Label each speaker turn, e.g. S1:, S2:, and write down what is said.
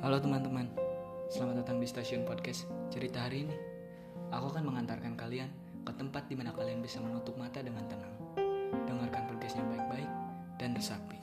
S1: Halo teman-teman, selamat datang di stasiun podcast cerita hari ini. Aku akan mengantarkan kalian ke tempat di mana kalian bisa menutup mata dengan tenang. Dengarkan podcastnya baik-baik dan resapi.